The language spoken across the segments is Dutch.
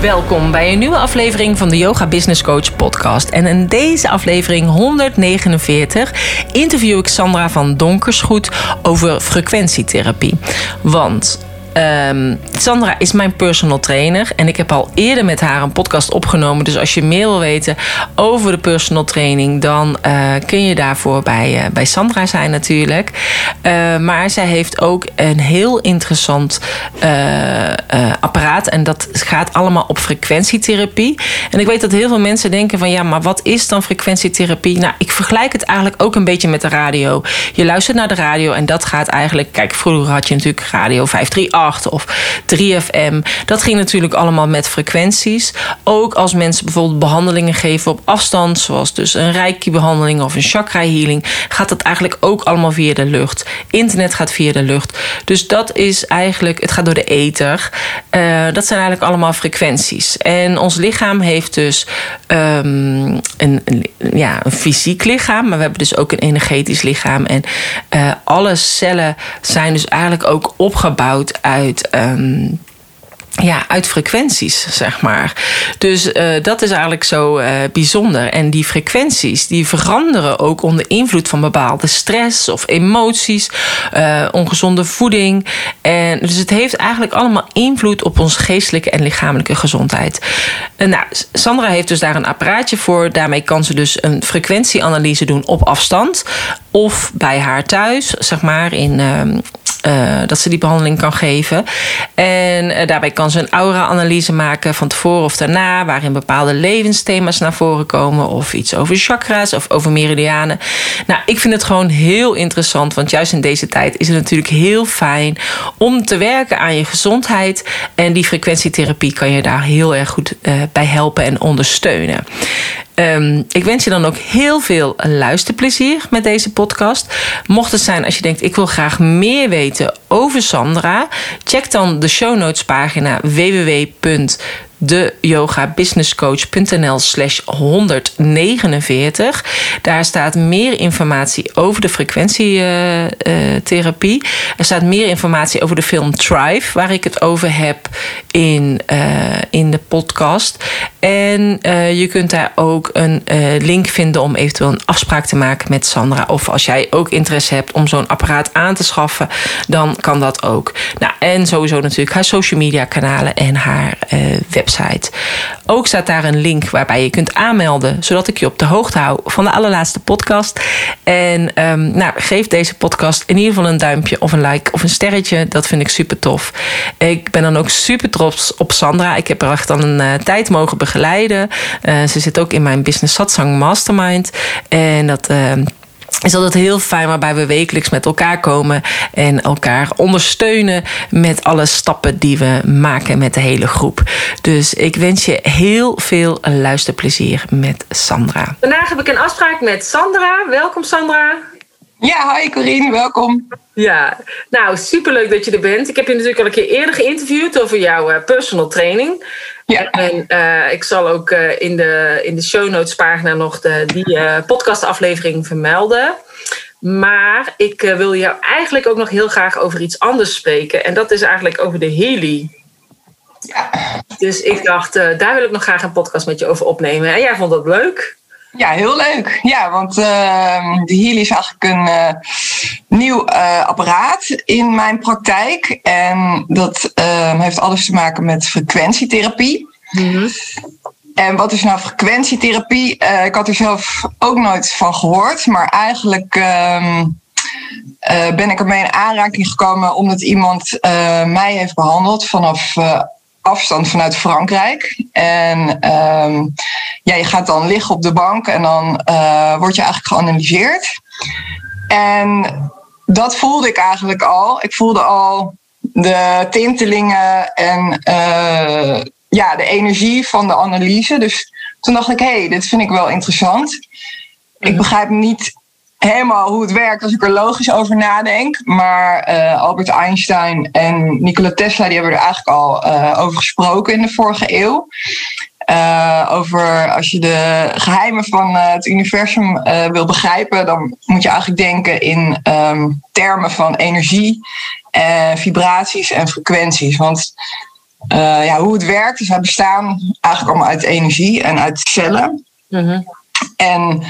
Welkom bij een nieuwe aflevering van de Yoga Business Coach podcast. En in deze aflevering 149 interview ik Sandra van Donkersgoed over frequentietherapie. Want Ehm, Sandra is mijn personal trainer en ik heb al eerder met haar een podcast opgenomen. Dus als je meer wil weten over de personal training, dan uh, kun je daarvoor bij, uh, bij Sandra zijn natuurlijk. Uh, maar zij heeft ook een heel interessant apparaat en dat gaat allemaal op frequentietherapie. En ik weet dat heel veel mensen denken van ja, maar wat is dan frequentietherapie? Nou, ik vergelijk het eigenlijk ook een beetje met de radio. Je luistert naar de radio en dat gaat eigenlijk, kijk, vroeger had je natuurlijk radio 538 of 3FM. Dat ging natuurlijk allemaal met frequenties. Ook als mensen bijvoorbeeld behandelingen geven op afstand, zoals dus een reiki-behandeling of een chakra-healing, gaat dat eigenlijk ook allemaal via de lucht. Internet gaat via de lucht. Dus dat is eigenlijk, het gaat door de ether. Uh, dat zijn eigenlijk allemaal frequenties. En ons lichaam heeft dus um, een, ja, een fysiek lichaam, maar we hebben dus ook een energetisch lichaam. En uh, alle cellen zijn dus eigenlijk ook opgebouwd uit. Um, ja, uit frequenties, zeg maar. Dus uh, dat is eigenlijk zo uh, bijzonder. En die frequenties die veranderen ook onder invloed van bepaalde stress of emoties, uh, ongezonde voeding. En dus het heeft eigenlijk allemaal invloed op onze geestelijke en lichamelijke gezondheid. En nou, Sandra heeft dus daar een apparaatje voor. Daarmee kan ze dus een frequentieanalyse doen op afstand. Of bij haar thuis, zeg maar, in, uh, dat ze die behandeling kan geven. En uh, daarbij kan ze een aura-analyse maken van tevoren of daarna, waarin bepaalde levensthema's naar voren komen, of iets over chakra's of over meridianen. Nou, ik vind het gewoon heel interessant, want juist in deze tijd is het natuurlijk heel fijn om te werken aan je gezondheid. En die frequentietherapie kan je daar heel erg goed uh, bij helpen en ondersteunen. Um, ik wens je dan ook heel veel luisterplezier met deze podcast. Mocht het zijn als je denkt, ik wil graag meer weten over Sandra, check dan de show notes pagina www de yogabusinesscoach.nl slash 149. Daar staat meer informatie over de frequentietherapie. Uh, uh, er staat meer informatie over de film Thrive, waar ik het over heb in, uh, in de podcast. En je kunt daar ook een link vinden om eventueel een afspraak te maken met Sandra. Of als jij ook interesse hebt om zo'n apparaat aan te schaffen, dan kan dat ook. Nou, en sowieso natuurlijk haar social media kanalen en haar website. Ook staat daar een link waarbij je kunt aanmelden, zodat ik je op de hoogte hou van de allerlaatste podcast. En um, nou, geef deze podcast in ieder geval een duimpje of een like of een sterretje. Dat vind ik super tof. Ik ben dan ook super trots op Sandra. Ik heb haar dan een uh, tijd mogen begeleiden. Uh, ze zit ook in mijn Business Satsang Mastermind. En dat. Uh, is altijd heel fijn waarbij we wekelijks met elkaar komen en elkaar ondersteunen met alle stappen die we maken met de hele groep. Dus ik wens je heel veel luisterplezier met Sandra. Vandaag heb ik een afspraak met Sandra. Welkom Sandra. Ja, hi Corine, welkom. Ja, nou superleuk dat je er bent. Ik heb je natuurlijk al een keer eerder geïnterviewd over jouw uh, personal training. Ja. En uh, ik zal ook uh, in, de, in de show notes pagina nog de, die uh, podcastaflevering vermelden. Maar ik wil jou eigenlijk ook nog heel graag over iets anders spreken. En dat is eigenlijk over de Healy. Ja. Dus ik dacht, daar wil ik nog graag een podcast met je over opnemen. En jij vond dat leuk? Ja, heel leuk. Ja, want uh, de Healy is eigenlijk een uh, nieuw uh, apparaat in mijn praktijk. En dat uh, heeft alles te maken met frequentietherapie. Mm-hmm. En wat is nou frequentietherapie? ik had er zelf ook nooit van gehoord. Maar eigenlijk ehm, ben ik ermee in aanraking gekomen omdat iemand mij heeft behandeld vanaf afstand vanuit Frankrijk. En um, ja, je gaat dan liggen op de bank en dan uh, word je eigenlijk geanalyseerd. En dat voelde ik eigenlijk al. Ik voelde al de tintelingen en uh, ja, de energie van de analyse. Dus toen dacht ik, hé, hey, dit vind ik wel interessant. Ik mhm. begrijp niet helemaal hoe het werkt als ik er logisch over nadenk. Maar Albert Einstein en Nikola Tesla die hebben er eigenlijk al over gesproken in de vorige eeuw. over als je de geheimen van het universum wil begrijpen, dan moet je eigenlijk denken in ehm, termen van energie, vibraties en frequenties. Want ja, hoe het werkt. Dus wij bestaan eigenlijk allemaal uit energie en uit cellen. Mhm. En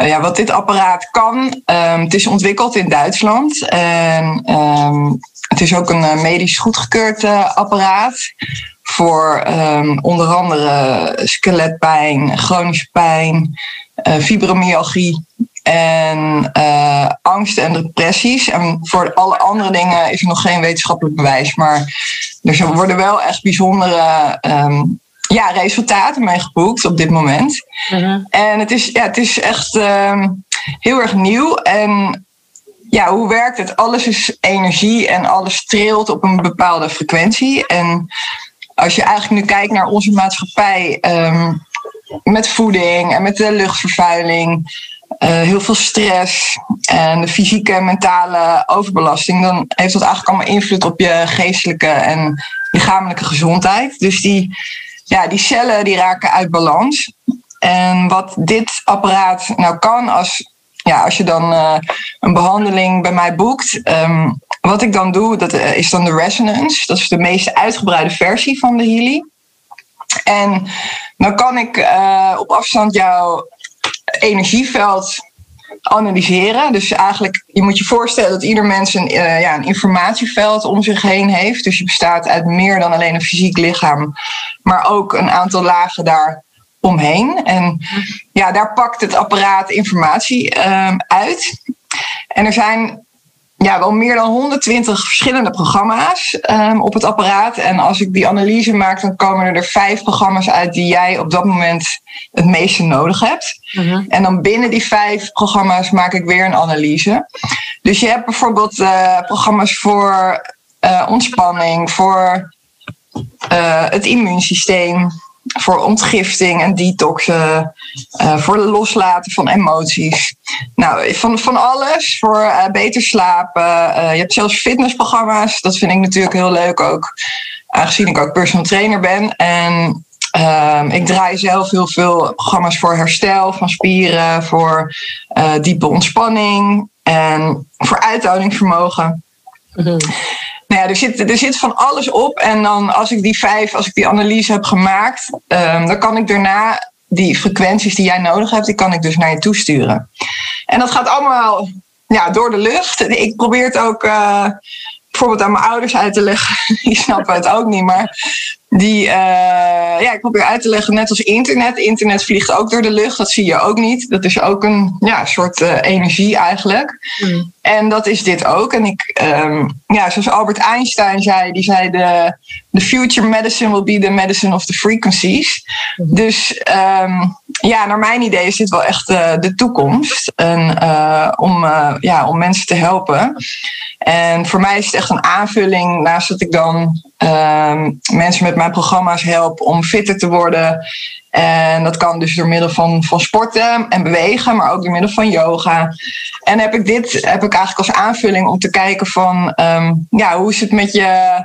uh, ja, wat dit apparaat kan, um, het is ontwikkeld in Duitsland. En um, het is ook een uh, medisch goedgekeurd apparaat. Voor um, onder andere skeletpijn, chronische pijn, fibromyalgie en angst en depressies. En voor alle andere dingen is er nog geen wetenschappelijk bewijs. Maar er worden wel echt bijzondere ja, resultaten mee geboekt op dit moment. Mhm. En het is, ja, het is echt um, heel erg nieuw. En ja, hoe werkt het? Alles is energie en alles trilt op een bepaalde frequentie. En als je eigenlijk nu kijkt naar onze maatschappij um, met voeding en met de luchtvervuiling. Uh, heel veel stress en de fysieke en mentale overbelasting, dan heeft dat eigenlijk allemaal invloed op je geestelijke en lichamelijke gezondheid. Dus die, ja, die cellen die raken uit balans. En wat dit apparaat nou kan, als, ja, als je dan uh, een behandeling bij mij boekt, um, wat ik dan doe, dat uh, is dan de resonance. Dat is de meest uitgebreide versie van de Healy. En dan kan ik uh, op afstand jouw energieveld analyseren. Dus eigenlijk, je moet je voorstellen dat ieder mens een, uh, ja, een informatieveld om zich heen heeft. Dus je bestaat uit meer dan alleen een fysiek lichaam, maar ook een aantal lagen daar omheen. En ja, daar pakt het apparaat informatie uh, uit. En er zijn ja, wel meer dan 120 verschillende programma's um, op het apparaat. En als ik die analyse maak, dan komen er vijf programma's uit die jij op dat moment het meeste nodig hebt. Mhm. En dan binnen die vijf programma's maak ik weer een analyse. Dus je hebt bijvoorbeeld uh, programma's voor uh, ontspanning, voor uh, het immuunsysteem voor ontgifting en detoxen, uh, voor loslaten van emoties. Nou, van, van alles, voor uh, beter slapen. Uh, je hebt zelfs fitnessprogramma's, dat vind ik natuurlijk heel leuk ook, aangezien ik ook personal trainer ben. En ehm, ik draai zelf heel veel programma's voor herstel van spieren, voor diepe ontspanning en voor uithoudingsvermogen. Mm nou ja, er zit, er zit van alles op. En dan als ik die vijf, als ik die analyse heb gemaakt, um, dan kan ik daarna die frequenties die jij nodig hebt, die kan ik dus naar je toesturen. En dat gaat allemaal ja, door de lucht. Ik probeer het ook uh, bijvoorbeeld aan mijn ouders uit te leggen. Die snappen het ook niet. Maar die, uh, ja, ik probeer uit te leggen, net als internet. Internet vliegt ook door de lucht, dat zie je ook niet. Dat is ook een ja, soort uh, energie eigenlijk. Mm. En dat is dit ook. En ik, um, ja, zoals Albert Einstein zei, die zei: de the future medicine will be the medicine of the frequencies. Mm. Dus um, ja, naar mijn idee is dit wel echt uh, de toekomst. En, om, ja, om mensen te helpen. En voor mij is het echt een aanvulling, naast dat ik dan mensen met mijn programma's help om fitter te worden. En dat kan dus door middel van, van sporten en bewegen, maar ook door middel van yoga. En heb ik dit heb ik eigenlijk als aanvulling om te kijken van um, ja, hoe is het met je,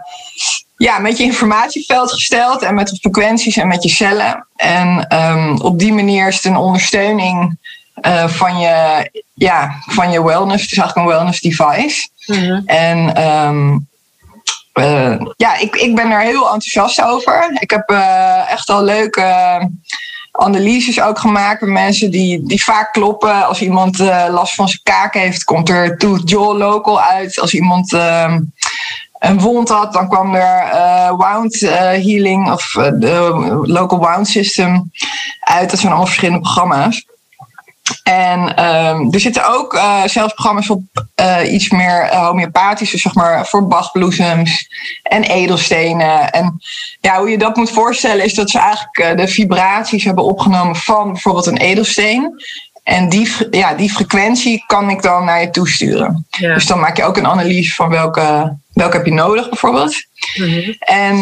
ja, met je informatieveld gesteld en met de frequenties en met je cellen. En um, op die manier is het een ondersteuning uh, van, je, ja, van je wellness. Het is eigenlijk een wellness device. Mm En um, uh, ja, ik, ik ben er heel enthousiast over. Ik heb uh, echt al leuke analyses ook gemaakt met mensen die, die vaak kloppen. Als iemand last van zijn kaak heeft, komt er to jaw local uit. Als iemand ehm, een wond had, dan kwam er wound healing of local wound system uit. Dat zijn allemaal verschillende programma's. En um, er zitten ook uh, zelfs programma's op uh, iets meer uh, homeopathische, zeg maar, voor bachbloesems en edelstenen. En ja, hoe je dat moet voorstellen is dat ze eigenlijk de vibraties hebben opgenomen van bijvoorbeeld een edelsteen. En die, ja, die frequentie kan ik dan naar je toesturen. Ja. Dus dan maak je ook een analyse van welke, welke heb je nodig bijvoorbeeld. Mm -hmm. En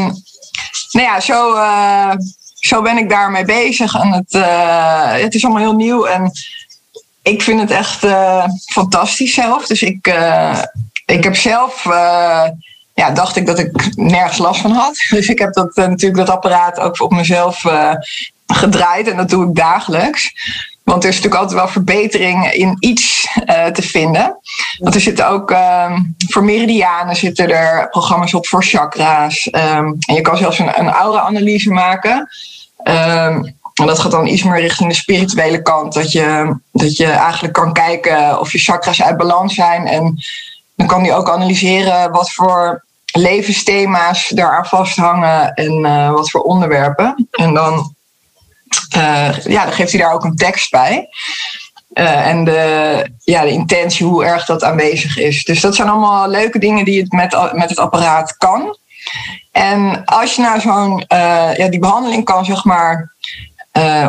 nou ja, zo zo ben ik daarmee bezig. En het, uh, het is allemaal heel nieuw. En ik vind het echt fantastisch zelf. Dus ik, ik heb zelf ja, dacht ik dat ik nergens last van had. Dus ik heb dat, natuurlijk dat apparaat ook op mezelf gedraaid en dat doe ik dagelijks. Want er is natuurlijk altijd wel verbetering in iets te vinden. Want er zitten ook um, voor meridianen zitten er programma's op voor chakra's. Um, en je kan zelfs een, een aura-analyse maken. Um, en dat gaat dan iets meer richting de spirituele kant. Dat je, dat je eigenlijk kan kijken of je chakras uit balans zijn. En dan kan die ook analyseren wat voor levensthema's daaraan vasthangen en uh, wat voor onderwerpen. En dan uh, ja, dan geeft hij daar ook een tekst bij. Uh, en de, ja, de intentie, hoe erg dat aanwezig is. Dus dat zijn allemaal leuke dingen die het met, met het apparaat kan. En als je nou zo'n, uh, ja, die behandeling kan, zeg maar,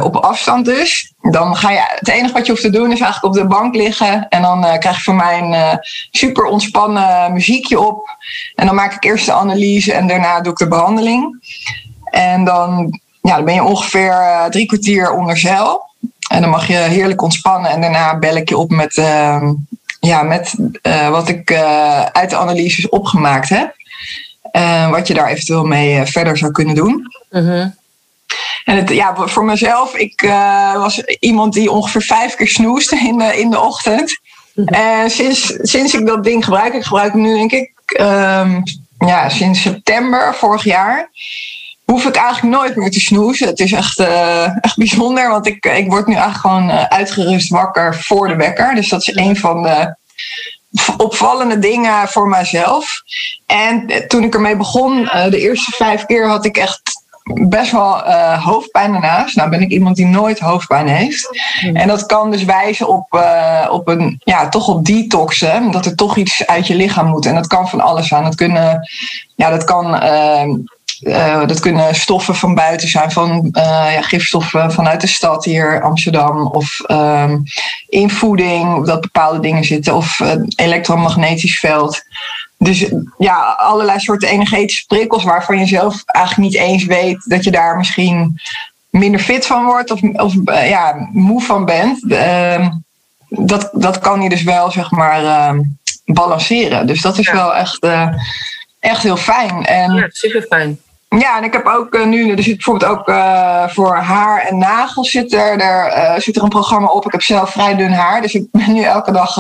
op afstand dus. Dan ga je, het enige wat je hoeft te doen is eigenlijk op de bank liggen. En dan krijg je van mij een super ontspannen muziekje op. En dan maak ik eerst de analyse en daarna doe ik de behandeling. En dan ja, dan ben je ongeveer drie kwartier onder zeil. En dan mag je heerlijk ontspannen. En daarna bel ik je op met, ja, met wat ik uit de analyses opgemaakt heb. Wat je daar eventueel mee verder zou kunnen doen. Uh-huh. En het, ja, voor mezelf, ik was iemand die ongeveer vijf keer snoeste in de, in de ochtend. En sinds, sinds ik dat ding gebruik, ik gebruik hem nu denk ik um, ja, sinds september vorig jaar hoef ik eigenlijk nooit meer te snoezen. Het is echt, uh, echt bijzonder, want ik, ik word nu eigenlijk gewoon uitgerust wakker voor de wekker. Dus dat is een van de opvallende dingen voor mijzelf. En eh, toen ik ermee begon, uh, de eerste vijf keer had ik echt best wel uh, hoofdpijn ernaast. Nou ben ik iemand die nooit hoofdpijn heeft. En dat kan dus wijzen op, uh, op een, ja, toch op detoxen. Dat er toch iets uit je lichaam moet. En dat kan van alles zijn. Dat kunnen, ja, dat kan uh, uh, dat kunnen stoffen van buiten zijn, van uh, ja, gifstoffen vanuit de stad hier, Amsterdam, of um, invoeding, dat bepaalde dingen zitten, of een elektromagnetisch veld. Dus ja, allerlei soorten energetische prikkels waarvan je zelf eigenlijk niet eens weet dat je daar misschien minder fit van wordt of, of ja, moe van bent. Uh, dat, dat kan je dus wel, zeg maar, ehm, balanceren. Dus dat is ja. wel echt, echt heel fijn. En, ja, super fijn. Ja, en ik heb ook uh, nu, er zit bijvoorbeeld ook uh, voor haar en nagels zit er, er uh, zit er een programma op. Ik heb zelf vrij dun haar, dus ik ben nu elke dag,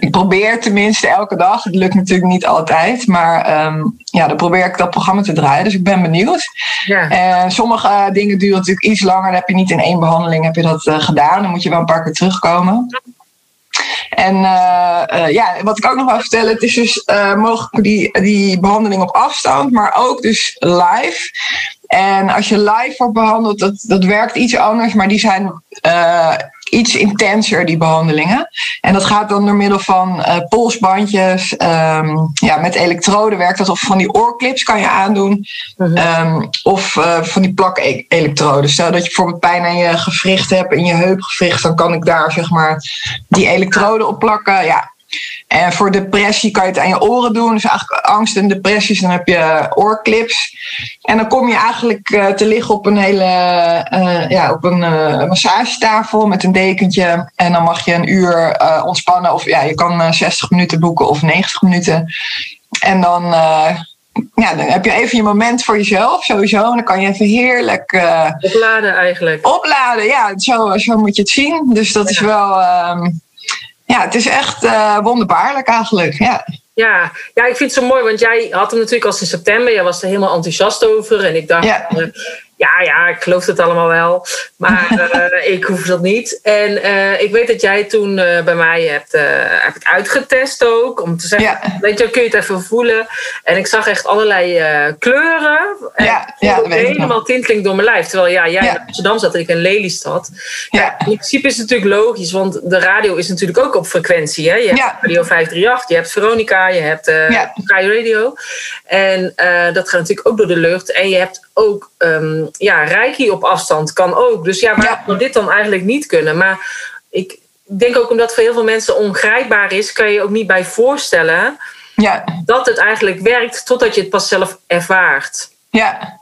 ik probeer tenminste elke dag. Het lukt natuurlijk niet altijd, maar um, ja, dan probeer ik dat programma te draaien. Dus ik ben benieuwd. Ja. En sommige dingen duren natuurlijk iets langer. Dan heb je niet in één behandeling heb je dat gedaan. Dan moet je wel een paar keer terugkomen. En uh, uh, ja, wat ik ook nog wil vertellen, het is dus uh, mogelijk die, die behandeling op afstand, maar ook dus live. En als je live wordt behandeld, dat, dat werkt iets anders, maar die zijn iets intenser, die behandelingen. En dat gaat dan door middel van uh, polsbandjes. Um, ja, met elektroden werkt dat. Of van die oorclips kan je aandoen. Uh-huh. Um, of uh, van die plak-elektroden. Stel dat je bijvoorbeeld pijn aan je gewricht hebt, in je heupgewricht, dan kan ik daar zeg maar die elektroden op plakken. Ja, en voor depressie kan je het aan je oren doen. Dus eigenlijk angst en depressies, dan heb je oorclips. En dan kom je eigenlijk uh, te liggen op een hele uh, ja, op een uh, massagetafel met een dekentje. En dan mag je een uur ontspannen. Of ja, je kan 60 minuten boeken of 90 minuten. En dan ja, dan heb je even je moment voor jezelf, sowieso. En dan kan je even heerlijk... Opladen eigenlijk. Opladen, ja. Zo, zo moet je het zien. Dus dat ja. is wel... Um, ja, het is echt uh, wonderbaarlijk eigenlijk. Ja. Ja, ja, ik vind het zo mooi, want jij had hem natuurlijk al in september. Jij was er helemaal enthousiast over. En ik dacht, ja, uh, ja, ja, ik geloof het allemaal wel. Maar uh, ik hoef dat niet. En ik weet dat jij toen bij mij hebt, hebt uitgetest ook. Om te zeggen, ja. weet je, kun je het even voelen. En ik zag echt allerlei kleuren. En ja, ja, helemaal tinteling door mijn lijf. Terwijl ja, jij ja. in Amsterdam zat en ik in Lelystad. Ja. in principe is het natuurlijk logisch, want de radio is natuurlijk ook op frequentie. Hè? Je hebt. Radio 538, je hebt Veronica, je hebt uh. Radio. En dat gaat natuurlijk ook door de lucht. En je hebt ook um, ja, Reiki op afstand, kan ook. Dus ja, waarom zou dit dan eigenlijk niet kunnen? Maar ik denk ook omdat voor heel veel mensen ongrijpbaar is, kan je je ook niet bij voorstellen ja. dat het eigenlijk werkt totdat je het pas zelf ervaart. Ja,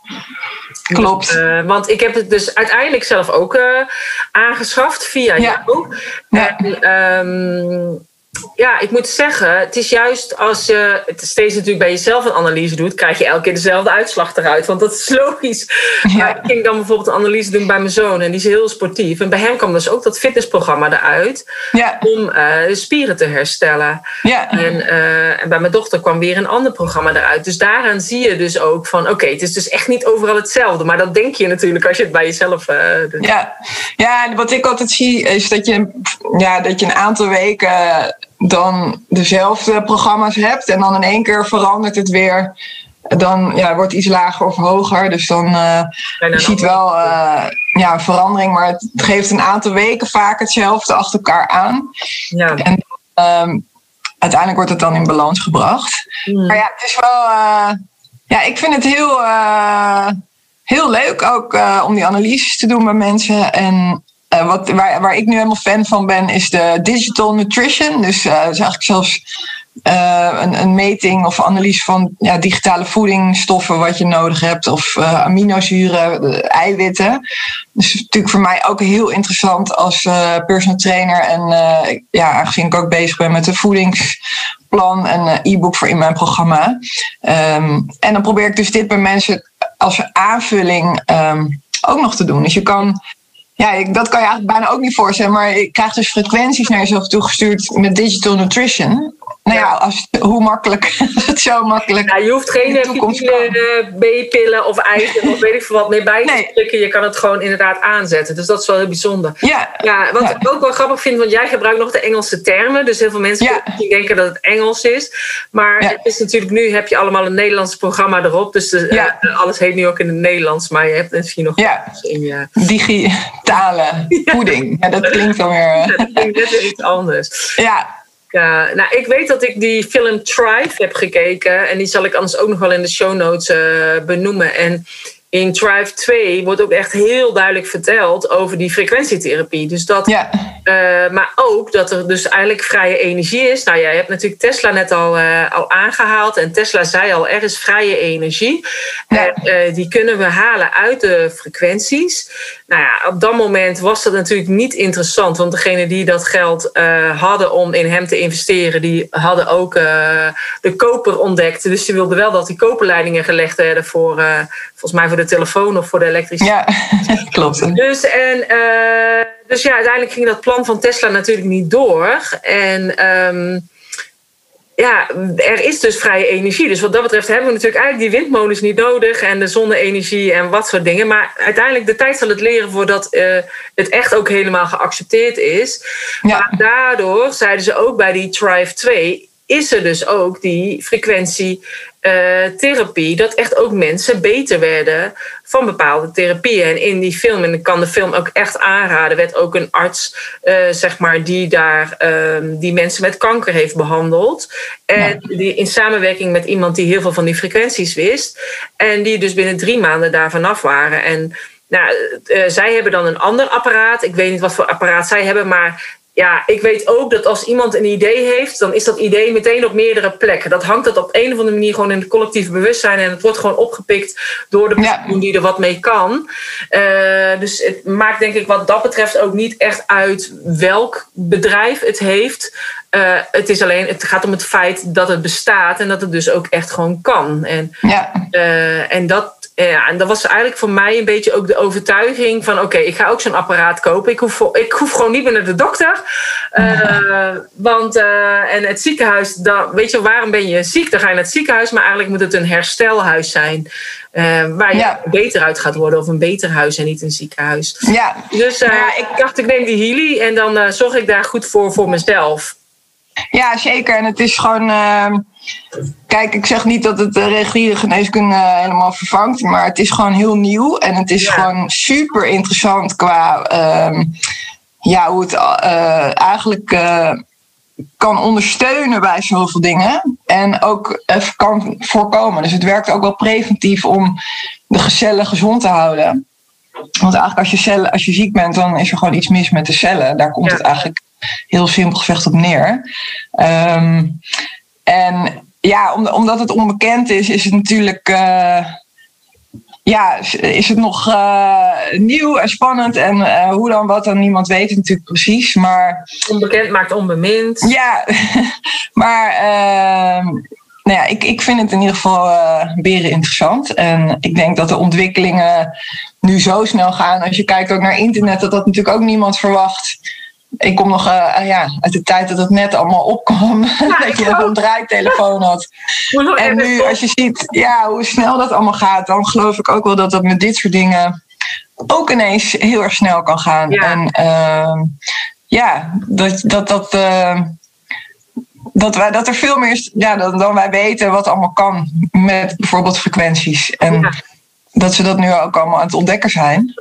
klopt. Dus, uh, want ik heb het dus uiteindelijk zelf ook uh, aangeschaft via Ja. jou. Ja. En, ehm, ja, ik moet zeggen, het is juist als je het steeds natuurlijk bij jezelf een analyse doet, krijg je elke keer dezelfde uitslag eruit. Want dat is logisch. Maar ik ging dan bijvoorbeeld een analyse doen bij mijn zoon en die is heel sportief. En bij hem kwam dus ook dat fitnessprogramma eruit Ja, om de spieren te herstellen. ja, En, eh, en bij mijn dochter kwam weer een ander programma eruit. Dus daaraan zie je dus ook van, oké, het is dus echt niet overal hetzelfde. Maar dat denk je natuurlijk als je het bij jezelf eh, doet. ja. Ja, wat ik altijd zie is dat je, ja, dat je een aantal weken dan dezelfde programma's hebt. En dan in één keer verandert het weer. Dan ja, wordt het iets lager of hoger. Dus dan uh, je ziet wel uh, ja, een verandering. Maar het geeft een aantal weken vaak hetzelfde achter elkaar aan. Ja. En um, uiteindelijk wordt het dan in balans gebracht. Mm. Maar ja, het is wel... Uh, ja, ik vind het heel, heel leuk ook om die analyses te doen bij mensen. En uh, wat, waar, ik nu helemaal fan van ben, is de digital nutrition. Dus uh, dat is eigenlijk zelfs uh, een, een, meting of analyse van ja, digitale voedingsstoffen wat je nodig hebt, of aminozuren, eiwitten. Dus natuurlijk voor mij ook heel interessant als personal trainer. En ja, aangezien ik ook bezig ben met een voedingsplan en e-book voor in mijn programma. Um, en dan probeer ik dus dit bij mensen als aanvulling um, ook nog te doen. Dus je kan ja, ik, dat kan je eigenlijk bijna ook niet voorstellen. Maar je krijgt dus frequenties naar jezelf toegestuurd met digital nutrition. Nou ja, als, hoe makkelijk het zo makkelijk? Ja, je hoeft geen B-pillen of ijzer of weet ik veel wat mee bij te Nee. Je kan het gewoon inderdaad aanzetten. Dus dat is wel heel bijzonder. Ja, Ja, wat Ja. ik ook wel grappig vind, want jij gebruikt nog de Engelse termen. Dus heel veel mensen Ja. denken dat het Engels is. Maar het is natuurlijk nu heb je allemaal een Nederlands programma erop. Dus de, eh, alles heet nu ook in het Nederlands. Maar je hebt misschien nog Ja. in je... digitale voeding. Ja, dat klinkt dan weer. Dat klinkt net iets anders. Ja, Ja, nou, ik weet dat ik die film Thrive heb gekeken. En die zal ik anders ook nog wel in de show notes eh, benoemen. En in Thrive 2 wordt ook echt heel duidelijk verteld over die frequentietherapie. Dus dat, ja, eh, maar ook dat er dus eigenlijk vrije energie is. Nou, jij hebt natuurlijk Tesla net al, eh, al aangehaald. En Tesla zei al, er is vrije energie. Ja. En eh, die kunnen we halen uit de frequenties. Nou ja, op dat moment was dat natuurlijk niet interessant. Want degene die dat geld hadden om in hem te investeren... die hadden ook de koper ontdekt. Dus die wilden wel dat die koperleidingen gelegd werden... voor, volgens mij voor de telefoon of voor de elektriciteit. ja, klopt. Dus, en, dus ja, uiteindelijk ging dat plan van Tesla natuurlijk niet door. En ehm, ja, er is dus vrije energie. Dus wat dat betreft hebben we natuurlijk eigenlijk die windmolens niet nodig. En de zonne-energie en wat soort dingen. Maar uiteindelijk de tijd zal het leren voordat eh, het echt ook helemaal geaccepteerd is. Ja. Maar daardoor zeiden ze ook bij die Thrive 2... is er dus ook die frequentietherapie... dat echt ook mensen beter werden van bepaalde therapieën. En in die film, en ik kan de film ook echt aanraden... werd ook een arts, eh, zeg maar, die daar ehm, die mensen met kanker heeft behandeld. En die in samenwerking met iemand die heel veel van die frequenties wist. En die dus binnen drie maanden daar vanaf waren. En nou, eh, zij hebben dan een ander apparaat. Ik weet niet wat voor apparaat zij hebben, maar ja, ik weet ook dat als iemand een idee heeft, dan is dat idee meteen op meerdere plekken. Dat hangt dat op een of andere manier gewoon in het collectieve bewustzijn en het wordt gewoon opgepikt door de Ja. persoon die er wat mee kan. Eh, dus het maakt denk ik wat dat betreft ook niet echt uit welk bedrijf het heeft. Eh, het, is alleen, het gaat om het feit dat het bestaat en dat het dus ook echt gewoon kan. En Ja, eh, en, dat, ja, en dat was eigenlijk voor mij een beetje ook de overtuiging van... oké, ik ga ook zo'n apparaat kopen. Ik hoef, ik hoef gewoon niet meer naar de dokter. Uh, want, en het ziekenhuis, dan, weet je, waarom ben je ziek? Dan ga je naar het ziekenhuis, maar eigenlijk moet het een herstelhuis zijn... Waar je Ja. beter uit gaat worden, of een beter huis en niet een ziekenhuis. ja. Dus ik dacht, ik neem die Healy en dan zorg ik daar goed voor voor mezelf. Ja, zeker. En het is gewoon. ehm, kijk, ik zeg niet dat het de reguliere geneeskunde helemaal vervangt, maar het is gewoon heel nieuw en het is Ja. gewoon super interessant qua ehm, ja, hoe het eh, eigenlijk eh, kan ondersteunen bij zoveel dingen en ook kan voorkomen. Dus het werkt ook wel preventief om de cellen gezond te houden. Want eigenlijk als je, cellen, als je ziek bent, dan is er gewoon iets mis met de cellen. Daar komt Ja. het eigenlijk heel simpel gezegd op neer. Ehm, en ja, om- omdat het onbekend is, is het natuurlijk. eh, ja, is het nog uh, nieuw en spannend. En uh, hoe dan, wat dan, niemand weet het natuurlijk precies. Maar, Onbekend maakt onbemind. Ja, maar uh, nou ja, ik, ik vind het in ieder geval beren interessant. En ik denk dat de ontwikkelingen nu zo snel gaan. Als je kijkt ook naar internet, dat dat natuurlijk ook niemand verwacht. Ik kom nog uh, ja, uit de tijd dat het net allemaal opkwam. Ja, dat je een draaitelefoon had. en nu, als je ziet ja, hoe snel dat allemaal gaat, dan geloof ik ook wel dat dat met dit soort dingen ook ineens heel erg snel kan gaan. Ja. En uh, ja, dat dat. dat uh, dat, wij, dat er veel meer is ja, dan, dan wij weten wat allemaal kan met bijvoorbeeld frequenties. En ja. dat ze dat nu ook allemaal aan het ontdekken zijn.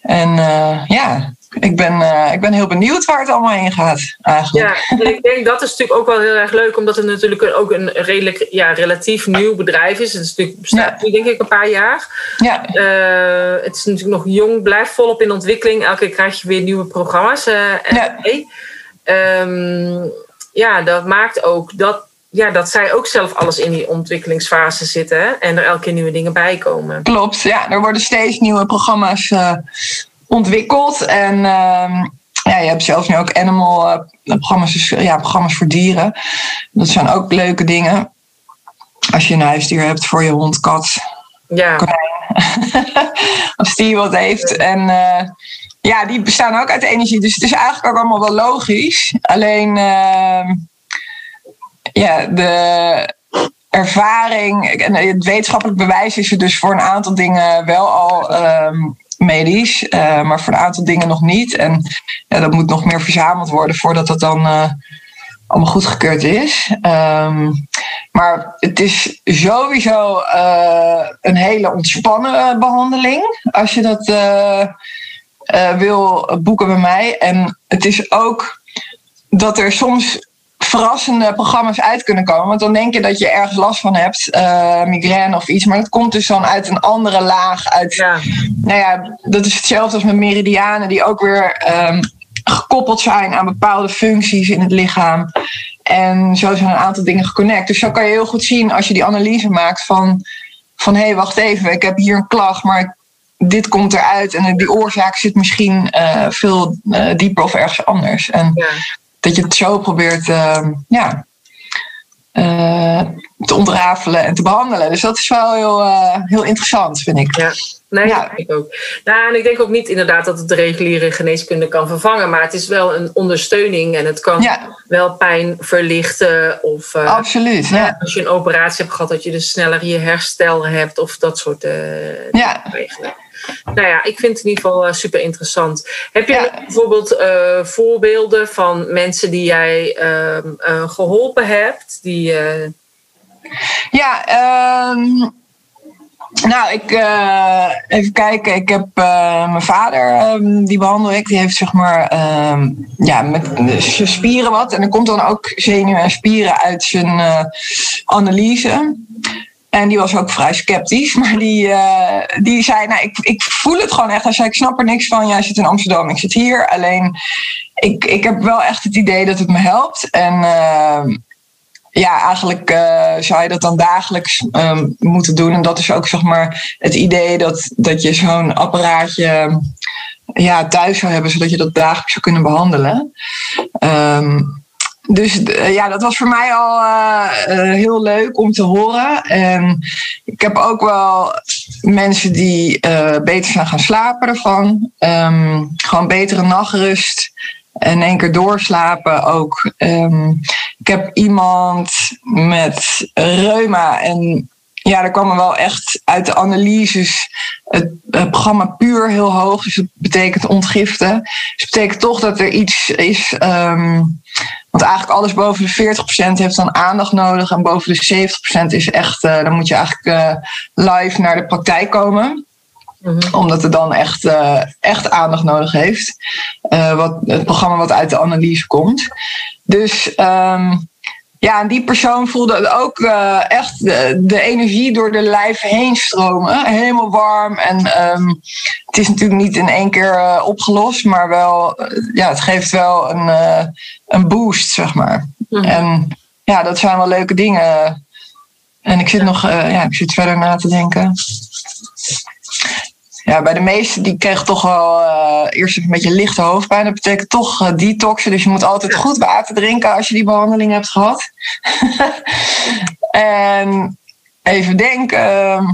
En uh, ja, ik ben, uh, ik ben heel benieuwd waar het allemaal heen gaat eigenlijk. Ja, ik denk dat is natuurlijk ook wel heel erg leuk, omdat het natuurlijk ook een redelijk, ja, relatief nieuw bedrijf is. Het is natuurlijk, bestaat nu denk ik een paar jaar. Ja. Uh, het is natuurlijk nog jong, blijft volop in ontwikkeling. Elke keer krijg je weer nieuwe programma's. Uh, ja. Um, ja, dat maakt ook dat, ja, dat zij ook zelf alles in die ontwikkelingsfase zitten en er elke keer nieuwe dingen bij komen. Klopt, ja, er worden steeds nieuwe programma's uh, ontwikkeld. En uh, ja, je hebt zelfs nu ook animal uh, programma's, dus, ja, programma's voor dieren. Dat zijn ook leuke dingen. Als je een huisdier hebt voor je hond, kat, ja. konijn. Als die wat heeft. En uh, ja, die bestaan ook uit energie. Dus het is eigenlijk ook allemaal wel logisch. Alleen, uh, ja, de ervaring en het wetenschappelijk bewijs is er dus voor een aantal dingen wel al um, medisch, uh, maar voor een aantal dingen nog niet. En ja, dat moet nog meer verzameld worden voordat dat dan uh, allemaal goedgekeurd is. Um, maar het is sowieso een hele ontspannen behandeling. Als je dat wil boeken bij mij. En het is ook dat er soms verrassende programma's uit kunnen komen. Want dan denk je dat je ergens last van hebt, uh, migraine of iets. Maar dat komt dus dan uit een andere laag. Uit, ja. Nou ja, dat is hetzelfde als met meridianen, die ook weer um, gekoppeld zijn aan bepaalde functies in het lichaam. En zo zijn een aantal dingen geconnect. Dus zo kan je heel goed zien als je die analyse maakt van. Van hé, hey, wacht even, ik heb hier een klacht, maar dit komt eruit en die oorzaak zit misschien uh, veel uh, dieper of ergens anders. En ja. Dat je het zo probeert uh, ja, uh, te ontrafelen en te behandelen. Dus dat is wel heel, heel interessant, vind ik. Ja. Nee, ja. ik ook. Nou, en ik denk ook niet inderdaad dat het de reguliere geneeskunde kan vervangen, maar het is wel een ondersteuning en het kan ja. wel pijn verlichten. Of Absoluut, ja. als je een operatie hebt gehad, dat je dus sneller je herstel hebt of dat soort ja. regelen. Nou ja, ik vind het in ieder geval uh, super interessant. Heb je ja. bijvoorbeeld uh, voorbeelden van mensen die jij uh, geholpen hebt? Die, Ja, um, nou, ik even kijken. Ik heb mijn vader, um, die behandel ik. Die heeft zeg maar um, ja, met zijn spieren wat. En er komt dan ook zenuwen en spieren uit zijn analyse. En die was ook vrij sceptisch. Maar die, uh, die zei, nou, ik, ik voel het gewoon echt. Hij zei, ik snap er niks van. Jij zit in Amsterdam, ik zit hier. Alleen, ik, ik heb wel echt het idee dat het me helpt. En uh, ja, eigenlijk uh, zou je dat dan dagelijks um, moeten doen. En dat is ook, zeg maar, het idee dat, dat je zo'n apparaatje ja, thuis zou hebben. Zodat je dat dagelijks zou kunnen behandelen. Um, dus ja, dat was voor mij al uh, heel leuk om te horen. En ik heb ook wel mensen die beter zijn gaan slapen ervan. Um, gewoon betere nachtrust. En één keer doorslapen ook. Um, ik heb iemand met reuma en ja, er kwam er wel echt uit de analyses het, het, programma puur heel hoog. Dus dat betekent ontgiften. Dus dat betekent toch dat er iets is. Um, want eigenlijk alles boven de 40% heeft dan aandacht nodig. En boven de 70% is echt. Uh, dan moet je eigenlijk uh, live naar de praktijk komen. Mm-hmm. Omdat het dan echt, uh, echt aandacht nodig heeft. wat, het programma wat uit de analyse komt. Dus. Um, ja, en die persoon voelde ook uh, echt de, de, energie door de lijf heen stromen. Helemaal warm. En um, het is natuurlijk niet in één keer uh, opgelost, maar wel, uh, ja, het geeft wel een, een boost, zeg maar. Mhm. En ja, dat zijn wel leuke dingen. En ik zit nog, ja, ik zit verder na te denken. Ja, bij de meesten die kregen toch wel uh, eerst een beetje lichte hoofdpijn. Dat betekent toch uh, detoxen. Dus je moet altijd goed water drinken als je die behandeling hebt gehad. en even denken. Ehm,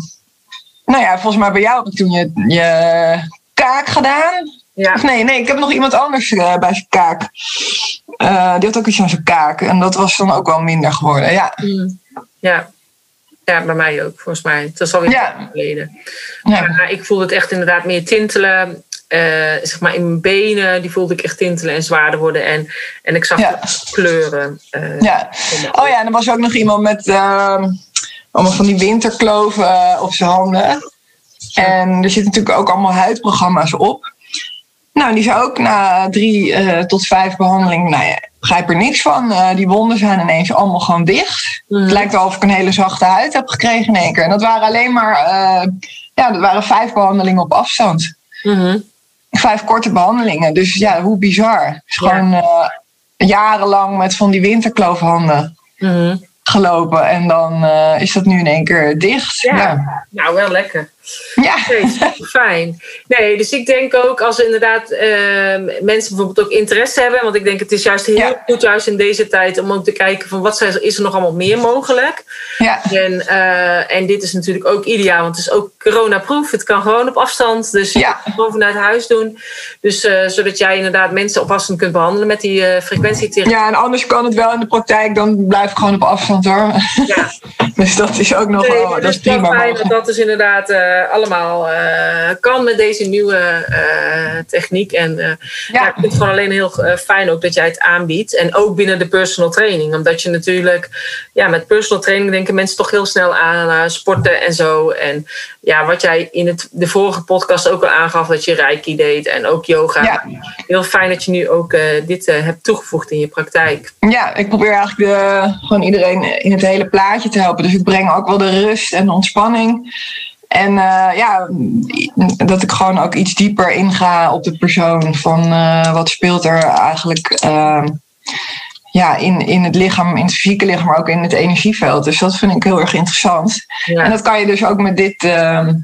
nou ja, volgens mij bij jou heb ik toen je, je kaak gedaan. Ja. Of nee, nee, ik heb nog iemand anders uh, bij zijn kaak. Die had ook iets aan zijn kaak. En dat was dan ook wel minder geworden, ja. Mm. Ja. Ja, bij mij ook, volgens mij. Dat is alweer ja. geleden. Ja. Maar ik voelde het echt inderdaad meer tintelen. Uh, zeg maar in mijn benen, die voelde ik echt tintelen en zwaarder worden. En, en ik zag ja. kleuren. ja. Oh ja, en er was ook nog iemand met ehm, allemaal van die winterkloven op zijn handen. En er zitten natuurlijk ook allemaal huidprogramma's op. Nou, die zou ook na drie uh, tot vijf behandelingen, nou ja, begrijp er niks van. Uh, die wonden zijn ineens allemaal gewoon dicht. Mm. Het lijkt wel of ik een hele zachte huid heb gekregen in één keer. En dat waren alleen maar, uh, ja, dat waren vijf behandelingen op afstand. Mm-hmm. Vijf korte behandelingen. Dus ja, hoe bizar. Het is gewoon jarenlang met van die winterkloofhanden. Mm-hmm gelopen en dan is dat nu in één keer dicht. Ja, ja. nou wel lekker. Ja. fijn. Nee, dus ik denk ook als inderdaad uh, mensen bijvoorbeeld ook interesse hebben, want ik denk het is juist heel ja. goed juist in deze tijd om ook te kijken van wat is er nog allemaal meer mogelijk. Ja. En, uh, en dit is natuurlijk ook ideaal, want het is ook coronaproof. Het kan gewoon op afstand, dus ja. gewoon vanuit huis doen. Dus uh, zodat jij inderdaad mensen op afstand kunt behandelen met die frequentietherapie. Ja, en anders kan het wel in de praktijk, dan blijf ik gewoon op afstand hoor. Ja. dus dat is ook nog nee, dat is prima. Fijn dat dat is inderdaad uh, allemaal uh, kan met deze nieuwe uh, techniek. En ja. ja. ik vind het gewoon alleen heel fijn ook dat jij het aanbiedt. En ook binnen de personal training. Omdat je natuurlijk, ja, met personal training denken mensen toch heel snel aan sporten en zo. En ja, wat jij in het, de vorige podcast ook al aangaf, dat je reiki deed en ook yoga. Ja. Heel fijn dat je nu ook dit hebt toegevoegd in je praktijk. Ja, ik probeer eigenlijk de, gewoon iedereen in het hele plaatje te helpen. Dus ik breng ook wel de rust en de ontspanning. En uh, ja, dat ik gewoon ook iets dieper inga op de persoon. Van uh, wat speelt er eigenlijk uh, ja, in, in het lichaam, in het fysieke lichaam, maar ook in het energieveld. Dus dat vind ik heel erg interessant. Ja. En dat kan je dus ook met dit ehm,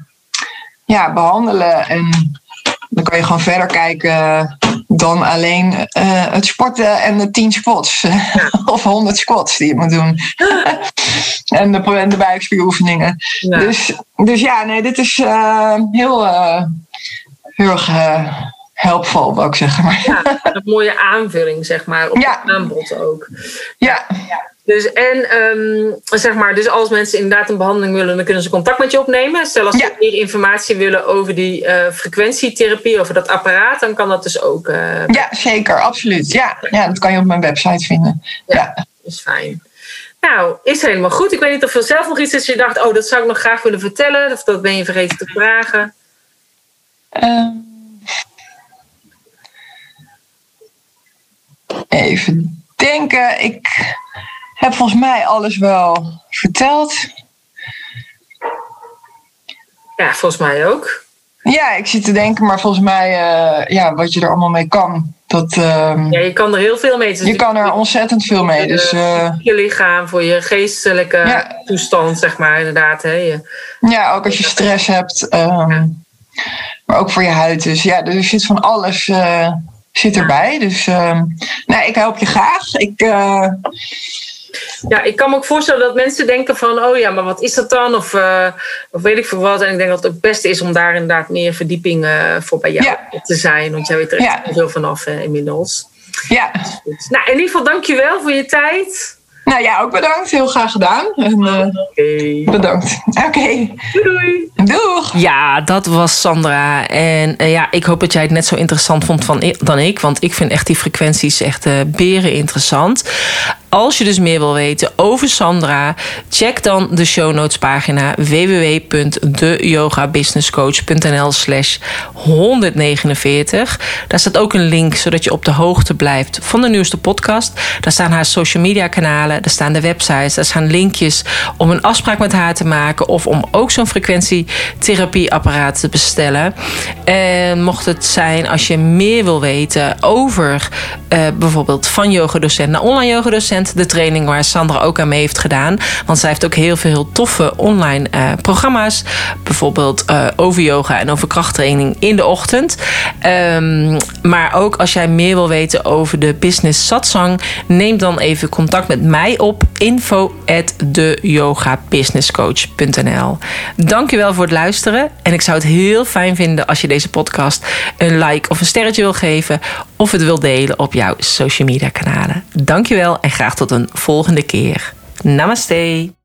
ja, behandelen. En dan kan je gewoon verder kijken dan alleen uh, het sporten en de 10 squats. of 100 squats die je moet doen. en de, en de buikspieroefeningen. Ja. Dus, dus ja, nee, dit is uh, heel, uh, heel erg helpvol, wil ik zeggen. Maar. ja, een mooie aanvulling, zeg maar, op ja. het aanbod ook. Ja. ja. Dus, en um, zeg maar, dus als mensen inderdaad een behandeling willen, dan kunnen ze contact met je opnemen. Stel als ze meer informatie willen over die uh, frequentietherapie, over dat apparaat, dan kan dat dus ook. Uh, ja, zeker, absoluut. Ja. ja, dat kan je op mijn website vinden. Ja, ja. is fijn. Nou, is helemaal goed. Ik weet niet of er zelf nog iets is je dacht, oh, dat zou ik nog graag willen vertellen, of dat ben je vergeten te vragen. Um, even denken. Ik heb volgens mij alles wel verteld. Ja, volgens mij ook. Ja, ik zit te denken, maar volgens mij, uh, ja, wat je er allemaal mee kan. Dat, uh, ja, je kan er heel veel mee. Dus je kan er ontzettend veel mee. Dus, uh, je lichaam, voor je geestelijke ja. toestand, zeg maar, inderdaad. Hè. Je, ja, ook als je stress hebt. Um, ja. Maar ook voor je huid. Dus ja, er zit van alles uh, zit erbij. Dus nou, ik help je graag. Ik ja, ik kan me ook voorstellen dat mensen denken van, oh ja, maar wat is dat dan? Of, uh, of weet ik veel wat. En ik denk dat het het beste is om daar inderdaad meer verdieping uh, voor bij jou ja. te zijn. Want jij weet er echt ja. veel vanaf uh, inmiddels. Ja. Nou, in ieder geval dankjewel voor je tijd. Nou ja, ook bedankt. Heel graag gedaan. En, uh, okay. Bedankt. Oké. Okay. Doei, Doeg. Ja, dat was Sandra. En uh, ja, ik hoop dat jij het net zo interessant vond van, dan ik. Want ik vind echt die frequenties echt uh, beren interessant. Als je dus meer wil weten over Sandra, check dan de show notes pagina www.deyogabusinesscoach.nl slash 149. Daar staat ook een link zodat je op de hoogte blijft van de nieuwste podcast. Daar staan haar social media kanalen, daar staan de websites, daar staan linkjes om een afspraak met haar te maken of om ook zo'n frequentietherapieapparaat te bestellen. En mocht het zijn als je meer wil weten over uh, bijvoorbeeld van yogadocent naar online yogadocent De training waar Sandra ook aan mee heeft gedaan. Want zij heeft ook heel veel toffe online uh, programma's. Bijvoorbeeld uh, over yoga en over krachttraining in de ochtend. Um, maar ook als jij meer wil weten over de business satsang, neem dan even contact met mij op info at deyogabusinesscoach.nl. Dankjewel voor het luisteren. En ik zou het heel fijn vinden als je deze podcast een like of een sterretje wil geven. Of het wil delen op jouw social media kanalen. Dankjewel en tot een volgende keer. Namaste.